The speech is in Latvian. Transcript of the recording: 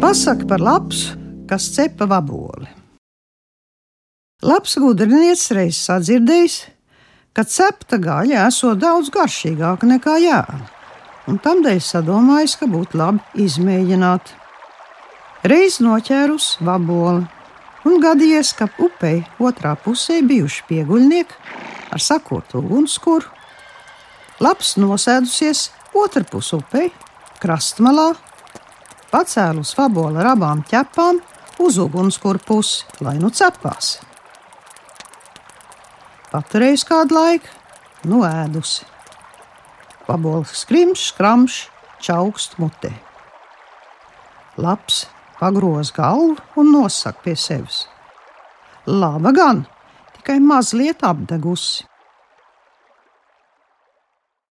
Pasaka par labs, kas cepa vaboli. Labs gudrinieks reiz sadzirdējis, ka cepta gaļa esot daudz garšīgāka nekā jēna, un tamdēļ sadomājis, ka būtu labi izmēģināt. Reiz noķērus vaboli, un gadījies, ka upei otrā pusē bijuši pieguļnieki ar sakotu ugunskura. Labs nosēdusies otrā pusē upei, krastmalā, pacēlus vaboli ar abām ķepām uz ugunskura pusi, lai nu cepās. Paturējusi kādu laiku, nu ēdusi. Vabols skrimš, skramš, čaukst mutē. Labs pagroz galvu un nosaka pie sevis: Laba gan, tikai mazliet apdegusi.